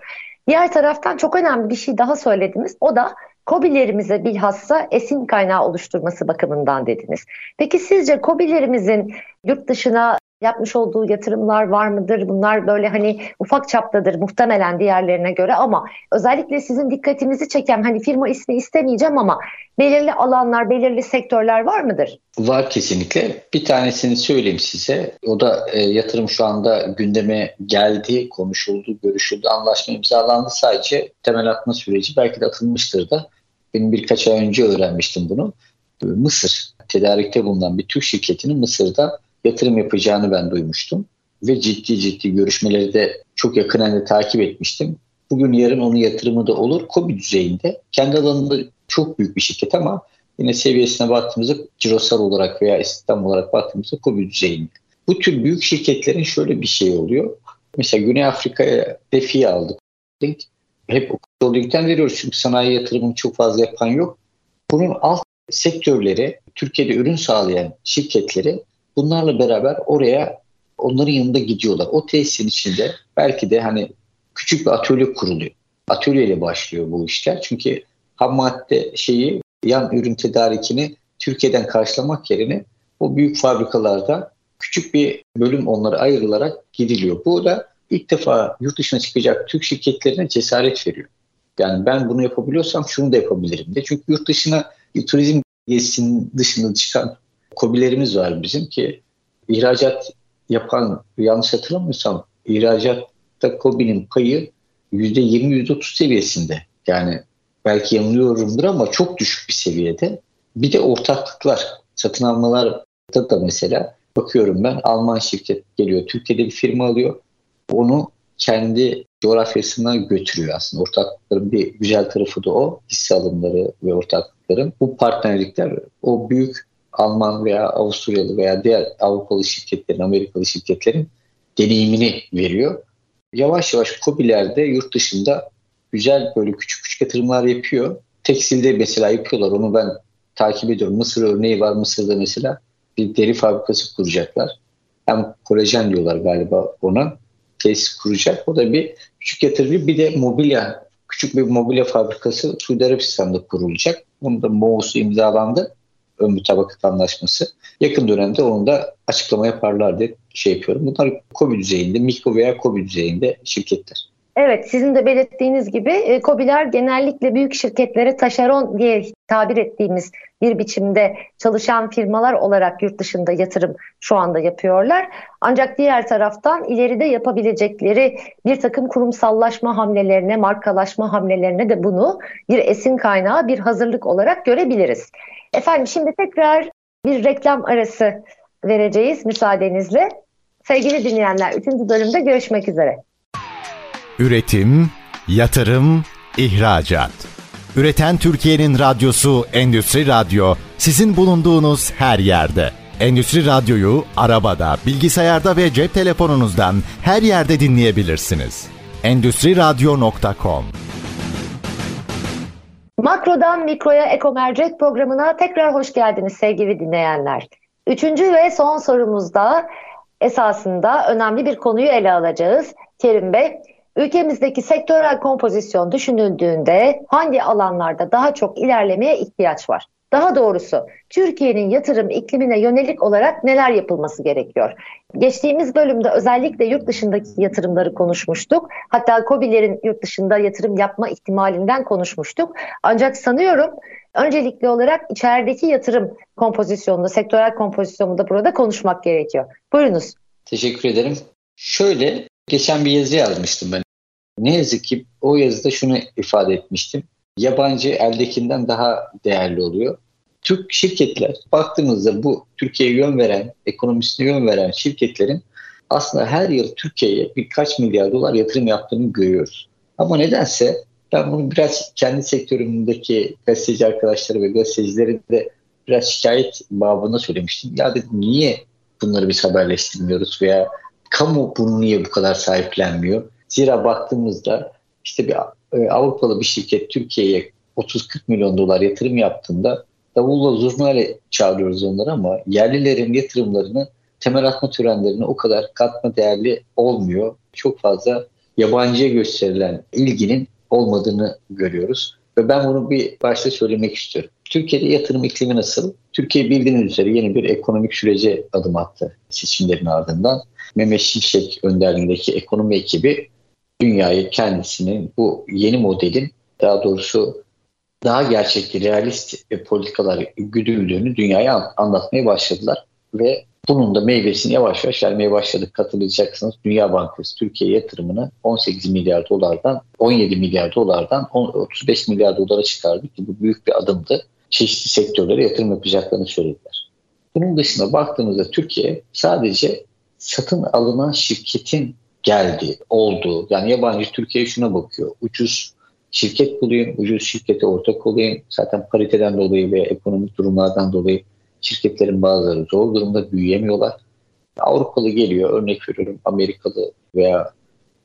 Diğer taraftan çok önemli bir şey daha söylediniz. O da COBİ'lerimize bilhassa esin kaynağı oluşturması bakımından dediniz. Peki sizce COBİ'lerimizin yurt dışına yapmış olduğu yatırımlar var mıdır? Bunlar böyle hani ufak çaptadır muhtemelen diğerlerine göre ama özellikle sizin dikkatinizi çeken hani firma ismi istemeyeceğim ama belirli alanlar, belirli sektörler var mıdır? Var kesinlikle. Bir tanesini söyleyeyim size. O da e, yatırım şu anda gündeme geldi, konuşuldu, görüşüldü, anlaşma imzalandı. Sadece temel atma süreci belki de atılmıştır da. Benim birkaç ay önce öğrenmiştim bunu. Mısır tedarikte bulunan bir Türk şirketinin Mısır'da yatırım yapacağını ben duymuştum. Ve ciddi ciddi görüşmeleri de çok yakından da takip etmiştim. Bugün yarın onun yatırımı da olur. KOBİ düzeyinde. Kendi alanında çok büyük bir şirket ama yine seviyesine baktığımızda cirosal olarak veya istihdam olarak baktığımızda KOBİ düzeyinde. Bu tür büyük şirketlerin şöyle bir şey oluyor. Mesela Güney Afrika'ya defiye aldık. Hep okuldan veriyoruz çünkü sanayi yatırımını çok fazla yapan yok. Bunun alt sektörleri, Türkiye'de ürün sağlayan şirketleri Bunlarla beraber oraya onların yanında gidiyorlar. O tesisin içinde belki de hani küçük bir atölye kuruluyor. Atölyeyle başlıyor bu işler. Çünkü ham madde şeyi yan ürün tedarikini Türkiye'den karşılamak yerine o büyük fabrikalarda küçük bir bölüm onlara ayrılarak gidiliyor. Bu da ilk defa yurt dışına çıkacak Türk şirketlerine cesaret veriyor. Yani ben bunu yapabiliyorsam şunu da yapabilirim de. Çünkü yurt dışına turizm gezisinin dışında çıkan kobilerimiz var bizim ki ihracat yapan yanlış hatırlamıyorsam ihracatta kobinin payı %20-%30 seviyesinde. Yani belki yanılıyorumdur ama çok düşük bir seviyede. Bir de ortaklıklar, satın almalarda da mesela bakıyorum ben Alman şirket geliyor Türkiye'de bir firma alıyor. Onu kendi coğrafyasına götürüyor aslında. Ortaklıkların bir güzel tarafı da o. Hisse alımları ve ortaklıkların. Bu partnerlikler o büyük Alman veya Avusturyalı veya diğer Avrupalı şirketlerin, Amerikalı şirketlerin deneyimini veriyor. Yavaş yavaş COBİ'lerde yurt dışında güzel böyle küçük küçük yatırımlar yapıyor. Tekstilde mesela yapıyorlar. Onu ben takip ediyorum. Mısır örneği var. Mısır'da mesela bir deri fabrikası kuracaklar. Hem kolajen diyorlar galiba ona. Tesis kuracak. O da bir küçük yatırım. Bir de mobilya, küçük bir mobilya fabrikası Suudi Arabistan'da kurulacak. Onun da MOUS'u imzalandı ön mütabakat anlaşması. Yakın dönemde onu da açıklama yaparlar diye şey yapıyorum. Bunlar KOBİ düzeyinde, mikro veya KOBİ düzeyinde şirketler. Evet sizin de belirttiğiniz gibi e, COBİ'ler genellikle büyük şirketlere taşeron diye tabir ettiğimiz bir biçimde çalışan firmalar olarak yurt dışında yatırım şu anda yapıyorlar. Ancak diğer taraftan ileride yapabilecekleri bir takım kurumsallaşma hamlelerine, markalaşma hamlelerine de bunu bir esin kaynağı, bir hazırlık olarak görebiliriz. Efendim şimdi tekrar bir reklam arası vereceğiz müsaadenizle. Sevgili dinleyenler 3. bölümde görüşmek üzere. Üretim, yatırım, ihracat. Üreten Türkiye'nin radyosu Endüstri Radyo sizin bulunduğunuz her yerde. Endüstri Radyo'yu arabada, bilgisayarda ve cep telefonunuzdan her yerde dinleyebilirsiniz. Endüstri Radyo.com Makrodan Mikro'ya Ekomercek programına tekrar hoş geldiniz sevgili dinleyenler. Üçüncü ve son sorumuzda esasında önemli bir konuyu ele alacağız. Kerim Bey, ülkemizdeki sektörel kompozisyon düşünüldüğünde hangi alanlarda daha çok ilerlemeye ihtiyaç var? Daha doğrusu Türkiye'nin yatırım iklimine yönelik olarak neler yapılması gerekiyor? Geçtiğimiz bölümde özellikle yurt dışındaki yatırımları konuşmuştuk. Hatta COBİ'lerin yurt dışında yatırım yapma ihtimalinden konuşmuştuk. Ancak sanıyorum öncelikli olarak içerideki yatırım kompozisyonunu, sektörel kompozisyonunu da burada konuşmak gerekiyor. Buyurunuz. Teşekkür ederim. Şöyle geçen bir yazı yazmıştım ben. Ne yazık ki o yazıda şunu ifade etmiştim yabancı eldekinden daha değerli oluyor. Türk şirketler baktığımızda bu Türkiye'ye yön veren, ekonomisine yön veren şirketlerin aslında her yıl Türkiye'ye birkaç milyar dolar yatırım yaptığını görüyoruz. Ama nedense ben bunu biraz kendi sektörümdeki gazeteci arkadaşları ve gazetecileri de biraz şikayet babında söylemiştim. Ya dedim niye bunları biz haberleştirmiyoruz veya kamu bunu niye bu kadar sahiplenmiyor? Zira baktığımızda işte bir e, Avrupalı bir şirket Türkiye'ye 30-40 milyon dolar yatırım yaptığında davulla zurnayla çağırıyoruz onları ama yerlilerin yatırımlarını temel atma törenlerine o kadar katma değerli olmuyor. Çok fazla yabancıya gösterilen ilginin olmadığını görüyoruz. Ve ben bunu bir başta söylemek istiyorum. Türkiye'de yatırım iklimi nasıl? Türkiye bildiğiniz üzere yeni bir ekonomik sürece adım attı seçimlerin ardından. Mehmet Şimşek önderliğindeki ekonomi ekibi dünyayı kendisinin bu yeni modelin daha doğrusu daha gerçekçi, realist politikalar güdüldüğünü dünyaya anlatmaya başladılar. Ve bunun da meyvesini yavaş yavaş vermeye başladık. Katılacaksınız Dünya Bankası Türkiye yatırımını 18 milyar dolardan 17 milyar dolardan 35 milyar dolara çıkardı ki bu büyük bir adımdı. Çeşitli sektörlere yatırım yapacaklarını söylediler. Bunun dışında baktığımızda Türkiye sadece satın alınan şirketin geldi, oldu. Yani yabancı Türkiye şuna bakıyor. Ucuz şirket bulayım, ucuz şirkete ortak olayım. Zaten pariteden dolayı ve ekonomik durumlardan dolayı şirketlerin bazıları zor durumda büyüyemiyorlar. Avrupalı geliyor, örnek veriyorum Amerikalı veya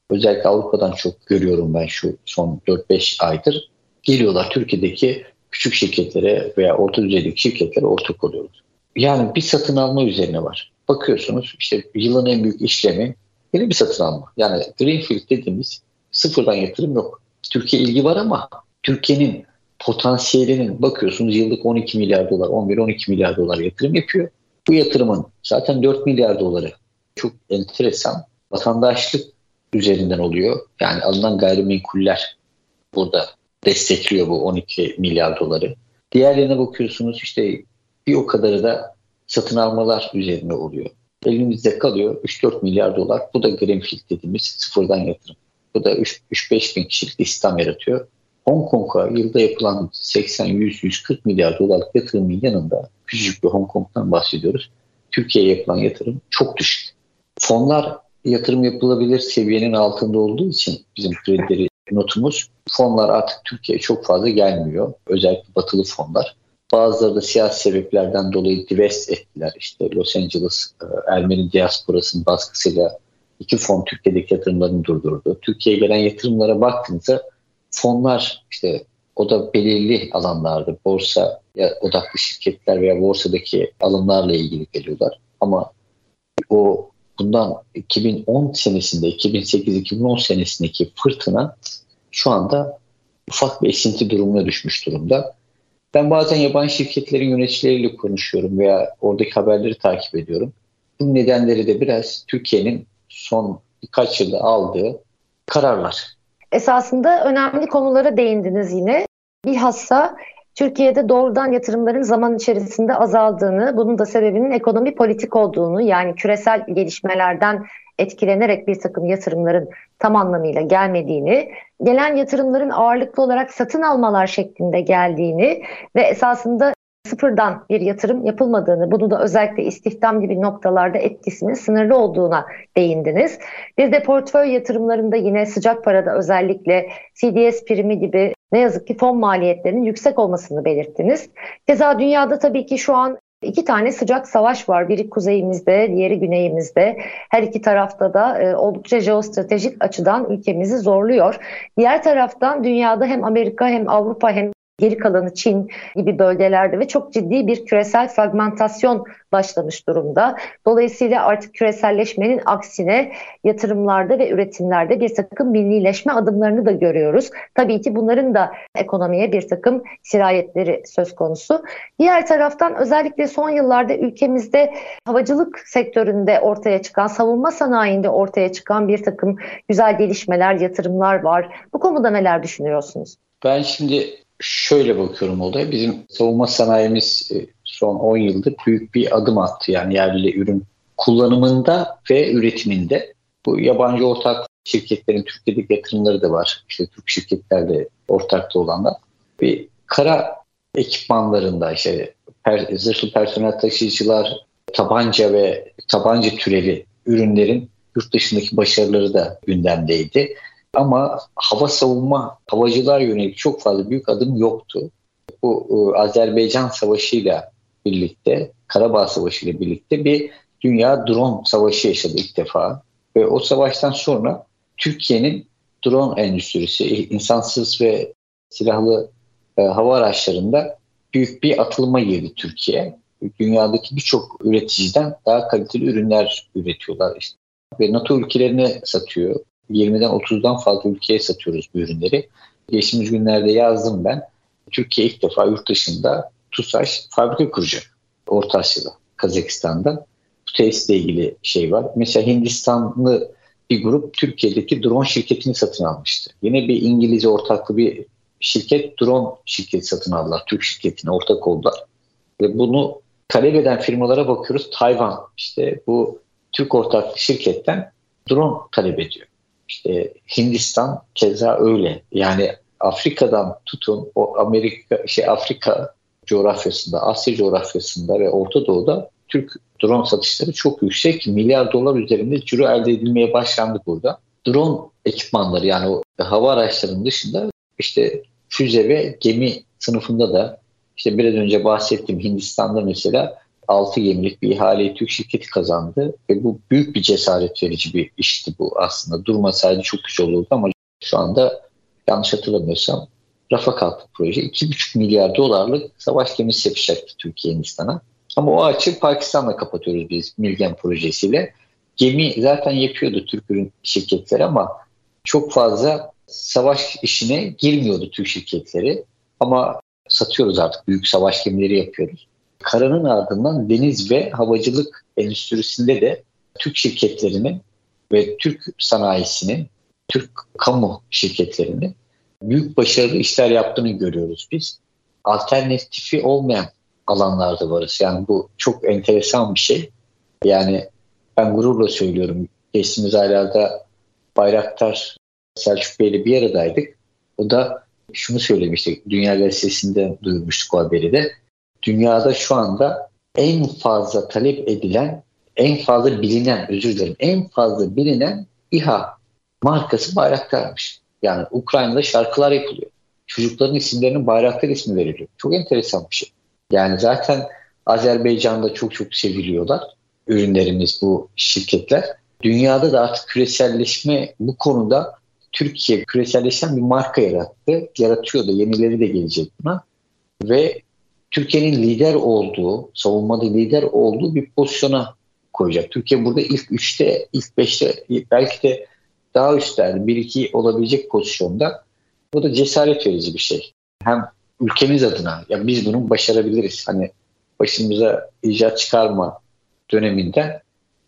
özellikle Avrupa'dan çok görüyorum ben şu son 4-5 aydır. Geliyorlar Türkiye'deki küçük şirketlere veya orta düzeydeki şirketlere ortak oluyoruz. Yani bir satın alma üzerine var. Bakıyorsunuz işte yılın en büyük işlemi yeni bir satın alma. Yani Greenfield dediğimiz sıfırdan yatırım yok. Türkiye ilgi var ama Türkiye'nin potansiyelinin bakıyorsunuz yıllık 12 milyar dolar, 11-12 milyar dolar yatırım yapıyor. Bu yatırımın zaten 4 milyar doları çok enteresan vatandaşlık üzerinden oluyor. Yani alınan gayrimenkuller burada destekliyor bu 12 milyar doları. Diğerlerine bakıyorsunuz işte bir o kadarı da satın almalar üzerine oluyor elimizde kalıyor 3-4 milyar dolar. Bu da Greenfield dediğimiz sıfırdan yatırım. Bu da 3-5 bin kişilik istihdam yaratıyor. Hong Kong'a yılda yapılan 80-100-140 milyar dolarlık yatırımın yanında küçük bir Hong Kong'dan bahsediyoruz. Türkiye'ye yapılan yatırım çok düşük. Fonlar yatırım yapılabilir seviyenin altında olduğu için bizim kredileri notumuz fonlar artık Türkiye'ye çok fazla gelmiyor. Özellikle batılı fonlar. Bazıları da siyasi sebeplerden dolayı divest ettiler. İşte Los Angeles e, Ermeni diasporasının baskısıyla iki fon Türkiye'deki yatırımlarını durdurdu. Türkiye'ye gelen yatırımlara baktığınızda fonlar işte o da belirli alanlarda borsa ya odaklı şirketler veya borsadaki alımlarla ilgili geliyorlar. Ama o bundan 2010 senesinde 2008-2010 senesindeki fırtına şu anda ufak bir esinti durumuna düşmüş durumda. Ben bazen yabancı şirketlerin yöneticileriyle konuşuyorum veya oradaki haberleri takip ediyorum. Bu nedenleri de biraz Türkiye'nin son birkaç yılda aldığı kararlar. Esasında önemli konulara değindiniz yine. Bilhassa Türkiye'de doğrudan yatırımların zaman içerisinde azaldığını, bunun da sebebinin ekonomi politik olduğunu yani küresel gelişmelerden etkilenerek bir takım yatırımların tam anlamıyla gelmediğini, gelen yatırımların ağırlıklı olarak satın almalar şeklinde geldiğini ve esasında sıfırdan bir yatırım yapılmadığını, bunu da özellikle istihdam gibi noktalarda etkisinin sınırlı olduğuna değindiniz. Bir de portföy yatırımlarında yine sıcak parada özellikle CDS primi gibi ne yazık ki fon maliyetlerinin yüksek olmasını belirttiniz. Keza dünyada tabii ki şu an İki tane sıcak savaş var. Biri kuzeyimizde, diğeri güneyimizde. Her iki tarafta da e, oldukça jeostratejik açıdan ülkemizi zorluyor. Diğer taraftan dünyada hem Amerika hem Avrupa hem geri kalanı Çin gibi bölgelerde ve çok ciddi bir küresel fragmentasyon başlamış durumda. Dolayısıyla artık küreselleşmenin aksine yatırımlarda ve üretimlerde bir takım millileşme adımlarını da görüyoruz. Tabii ki bunların da ekonomiye bir takım sirayetleri söz konusu. Diğer taraftan özellikle son yıllarda ülkemizde havacılık sektöründe ortaya çıkan, savunma sanayinde ortaya çıkan bir takım güzel gelişmeler, yatırımlar var. Bu konuda neler düşünüyorsunuz? Ben şimdi şöyle bakıyorum olaya. Bizim savunma sanayimiz e, son 10 yıldır büyük bir adım attı. Yani yerli ürün kullanımında ve üretiminde. Bu yabancı ortak şirketlerin Türkiye'deki yatırımları da var. İşte Türk şirketlerle ortakta olanlar. Bir kara ekipmanlarında işte per, zırhlı personel taşıyıcılar, tabanca ve tabanca türevi ürünlerin yurt dışındaki başarıları da gündemdeydi. Ama hava savunma, havacılar yönelik çok fazla büyük adım yoktu. Bu e, Azerbaycan Savaşı ile birlikte, Karabağ Savaşı ile birlikte bir dünya drone savaşı yaşadı ilk defa. Ve o savaştan sonra Türkiye'nin drone endüstrisi, insansız ve silahlı e, hava araçlarında büyük bir atılma girdi Türkiye. Dünyadaki birçok üreticiden daha kaliteli ürünler üretiyorlar. İşte. Ve NATO ülkelerine satıyor. 20'den 30'dan fazla ülkeye satıyoruz bu ürünleri. Geçtiğimiz günlerde yazdım ben. Türkiye ilk defa yurt dışında TUSAŞ fabrika kuracak. Orta Asya'da, Kazakistan'da. Bu tesisle ilgili şey var. Mesela Hindistanlı bir grup Türkiye'deki drone şirketini satın almıştı. Yine bir İngiliz ortaklı bir şirket drone şirketi satın aldılar. Türk şirketine ortak oldular. Ve bunu talep eden firmalara bakıyoruz. Tayvan işte bu Türk ortaklı şirketten drone talep ediyor. İşte Hindistan keza öyle. Yani Afrika'dan tutun o Amerika şey Afrika coğrafyasında, Asya coğrafyasında ve Orta Doğu'da Türk drone satışları çok yüksek. Milyar dolar üzerinde ciro elde edilmeye başlandı burada. Drone ekipmanları yani o hava araçlarının dışında işte füze ve gemi sınıfında da işte biraz önce bahsettiğim Hindistan'da mesela 6 gemilik bir ihaleyi Türk şirketi kazandı ve bu büyük bir cesaret verici bir işti bu aslında. Durmasaydı çok güzel olurdu ama şu anda yanlış hatırlamıyorsam rafa kalktı proje. 2,5 milyar dolarlık savaş gemisi yapacaktı Türkiye Hindistan'a. Ama o açık Pakistan'la kapatıyoruz biz Milgen projesiyle. Gemi zaten yapıyordu Türk ürün şirketleri ama çok fazla savaş işine girmiyordu Türk şirketleri. Ama satıyoruz artık büyük savaş gemileri yapıyoruz. Karanın ardından deniz ve havacılık endüstrisinde de Türk şirketlerinin ve Türk sanayisinin, Türk kamu şirketlerinin büyük başarılı işler yaptığını görüyoruz biz. Alternatifi olmayan alanlarda varız. Yani bu çok enteresan bir şey. Yani ben gururla söylüyorum. Geçtiğimiz aylarda Bayraktar Selçuk Bey'le bir aradaydık. O da şunu söylemişti. Dünya Gazetesi'nde duyurmuştuk o haberi de dünyada şu anda en fazla talep edilen, en fazla bilinen, özür dilerim, en fazla bilinen İHA markası Bayraktar'mış. Yani Ukrayna'da şarkılar yapılıyor. Çocukların isimlerinin Bayraktar ismi veriliyor. Çok enteresan bir şey. Yani zaten Azerbaycan'da çok çok seviliyorlar ürünlerimiz bu şirketler. Dünyada da artık küreselleşme bu konuda Türkiye küreselleşen bir marka yarattı. Yaratıyor da yenileri de gelecek buna. Ve Türkiye'nin lider olduğu, savunmada lider olduğu bir pozisyona koyacak. Türkiye burada ilk üçte, ilk beşte belki de daha üstlerde bir iki olabilecek pozisyonda. Bu da cesaret verici bir şey. Hem ülkemiz adına ya biz bunu başarabiliriz. Hani başımıza icat çıkarma döneminde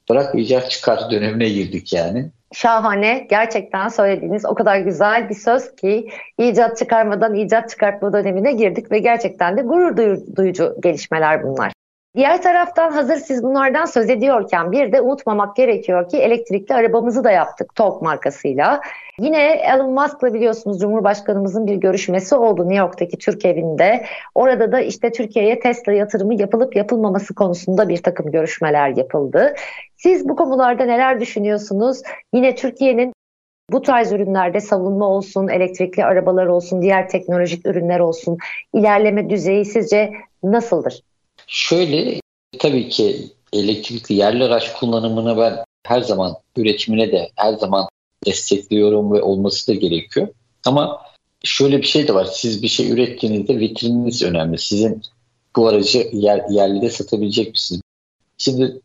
bırak icat çıkar dönemine girdik yani. Şahane. Gerçekten söylediğiniz o kadar güzel bir söz ki icat çıkarmadan icat çıkartma dönemine girdik ve gerçekten de gurur duyucu gelişmeler bunlar. Diğer taraftan hazır siz bunlardan söz ediyorken bir de unutmamak gerekiyor ki elektrikli arabamızı da yaptık TOG markasıyla. Yine Elon Musk'la biliyorsunuz Cumhurbaşkanımızın bir görüşmesi oldu New York'taki Türk evinde. Orada da işte Türkiye'ye Tesla yatırımı yapılıp yapılmaması konusunda bir takım görüşmeler yapıldı. Siz bu konularda neler düşünüyorsunuz? Yine Türkiye'nin bu tarz ürünlerde savunma olsun, elektrikli arabalar olsun, diğer teknolojik ürünler olsun ilerleme düzeyi sizce nasıldır? Şöyle tabii ki elektrikli yerli araç kullanımına ben her zaman üretimine de her zaman destekliyorum ve olması da gerekiyor. Ama şöyle bir şey de var. Siz bir şey ürettiğinizde vitrininiz önemli. Sizin bu aracı yer, yerli de satabilecek misiniz? Şimdi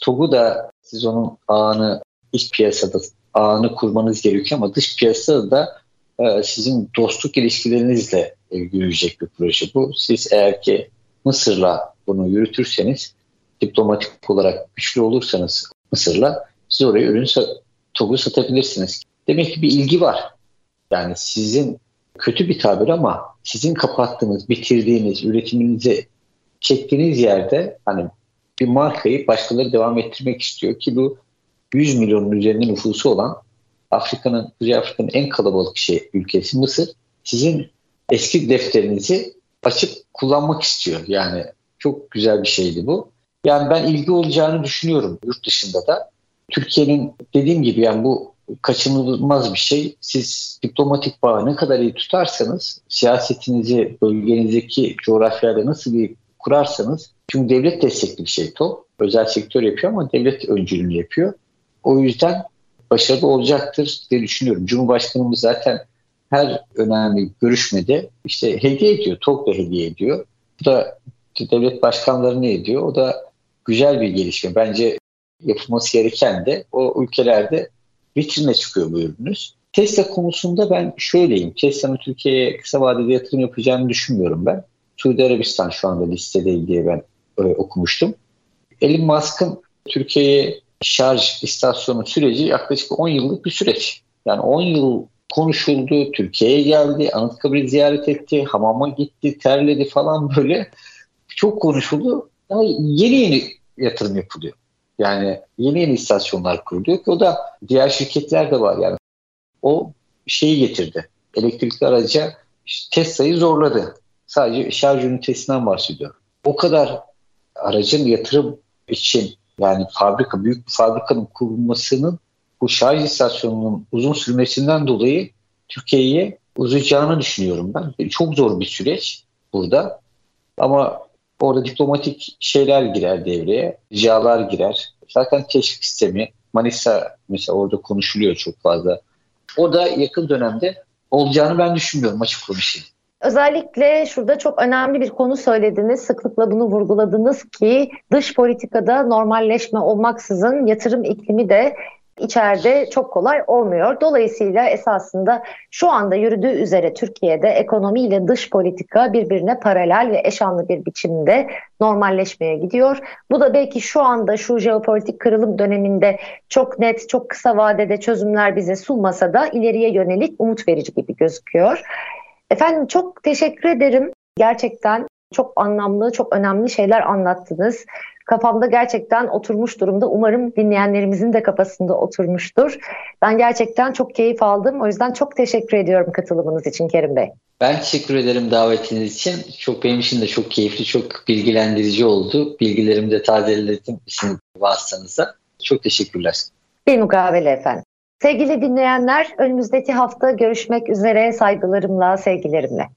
TOG'u da siz onun ağını iç piyasada ağını kurmanız gerekiyor ama dış piyasada da e, sizin dostluk ilişkilerinizle e, yürüyecek bir proje bu. Siz eğer ki Mısır'la bunu yürütürseniz diplomatik olarak güçlü olursanız Mısır'la siz oraya ürün TOG'u satabilirsiniz. Demek ki bir ilgi var. Yani sizin kötü bir tabir ama sizin kapattığınız, bitirdiğiniz, üretiminizi çektiğiniz yerde hani bir markayı başkaları devam ettirmek istiyor ki bu 100 milyonun üzerinde nüfusu olan Afrika'nın, Kuzey Afrika'nın en kalabalık şey ülkesi Mısır. Sizin eski defterinizi açıp kullanmak istiyor. Yani çok güzel bir şeydi bu. Yani ben ilgi olacağını düşünüyorum yurt dışında da. Türkiye'nin dediğim gibi yani bu kaçınılmaz bir şey. Siz diplomatik bağı ne kadar iyi tutarsanız, siyasetinizi bölgenizdeki coğrafyada nasıl bir kurarsanız, çünkü devlet destekli bir şey TOP. Özel sektör yapıyor ama devlet öncülüğünü yapıyor. O yüzden başarılı olacaktır diye düşünüyorum. Cumhurbaşkanımız zaten her önemli görüşmede işte hediye ediyor, TOP da hediye ediyor. Bu da devlet başkanları ne ediyor? O da güzel bir gelişme. Bence yapılması gereken de o ülkelerde vitrine çıkıyor bu ürünüz. Tesla konusunda ben şöyleyim. Tesla'nın Türkiye'ye kısa vadede yatırım yapacağını düşünmüyorum ben. Suudi Arabistan şu anda listede diye ben e, okumuştum. Elon Musk'ın Türkiye'ye şarj istasyonu süreci yaklaşık 10 yıllık bir süreç. Yani 10 yıl konuşuldu, Türkiye'ye geldi, Anıtkabir'i ziyaret etti, hamama gitti, terledi falan böyle. Çok konuşuldu. Ama yeni yeni yatırım yapılıyor. Yani yeni yeni istasyonlar kuruluyor ki o da diğer şirketler de var yani. O şeyi getirdi. Elektrikli araca Tesla'yı zorladı. Sadece şarj ünitesinden bahsediyor. O kadar aracın yatırım için yani fabrika, büyük bir fabrikanın kurulmasının bu şarj istasyonunun uzun sürmesinden dolayı Türkiye'ye uzayacağını düşünüyorum ben. Çok zor bir süreç burada. Ama Orada diplomatik şeyler girer devreye, ricalar girer. Zaten teşvik sistemi, Manisa mesela orada konuşuluyor çok fazla. O da yakın dönemde olacağını ben düşünmüyorum açık konuşayım. Özellikle şurada çok önemli bir konu söylediniz. Sıklıkla bunu vurguladınız ki dış politikada normalleşme olmaksızın yatırım iklimi de içeride çok kolay olmuyor. Dolayısıyla esasında şu anda yürüdüğü üzere Türkiye'de ekonomiyle dış politika birbirine paralel ve eşanlı bir biçimde normalleşmeye gidiyor. Bu da belki şu anda şu jeopolitik kırılım döneminde çok net, çok kısa vadede çözümler bize sunmasa da ileriye yönelik umut verici gibi gözüküyor. Efendim çok teşekkür ederim. Gerçekten çok anlamlı, çok önemli şeyler anlattınız kafamda gerçekten oturmuş durumda. Umarım dinleyenlerimizin de kafasında oturmuştur. Ben gerçekten çok keyif aldım. O yüzden çok teşekkür ediyorum katılımınız için Kerim Bey. Ben teşekkür ederim davetiniz için. Çok benim için de çok keyifli, çok bilgilendirici oldu. Bilgilerimi de tazeledim sizin vasıtanıza. Çok teşekkürler. Bir mukabele efendim. Sevgili dinleyenler, önümüzdeki hafta görüşmek üzere saygılarımla, sevgilerimle.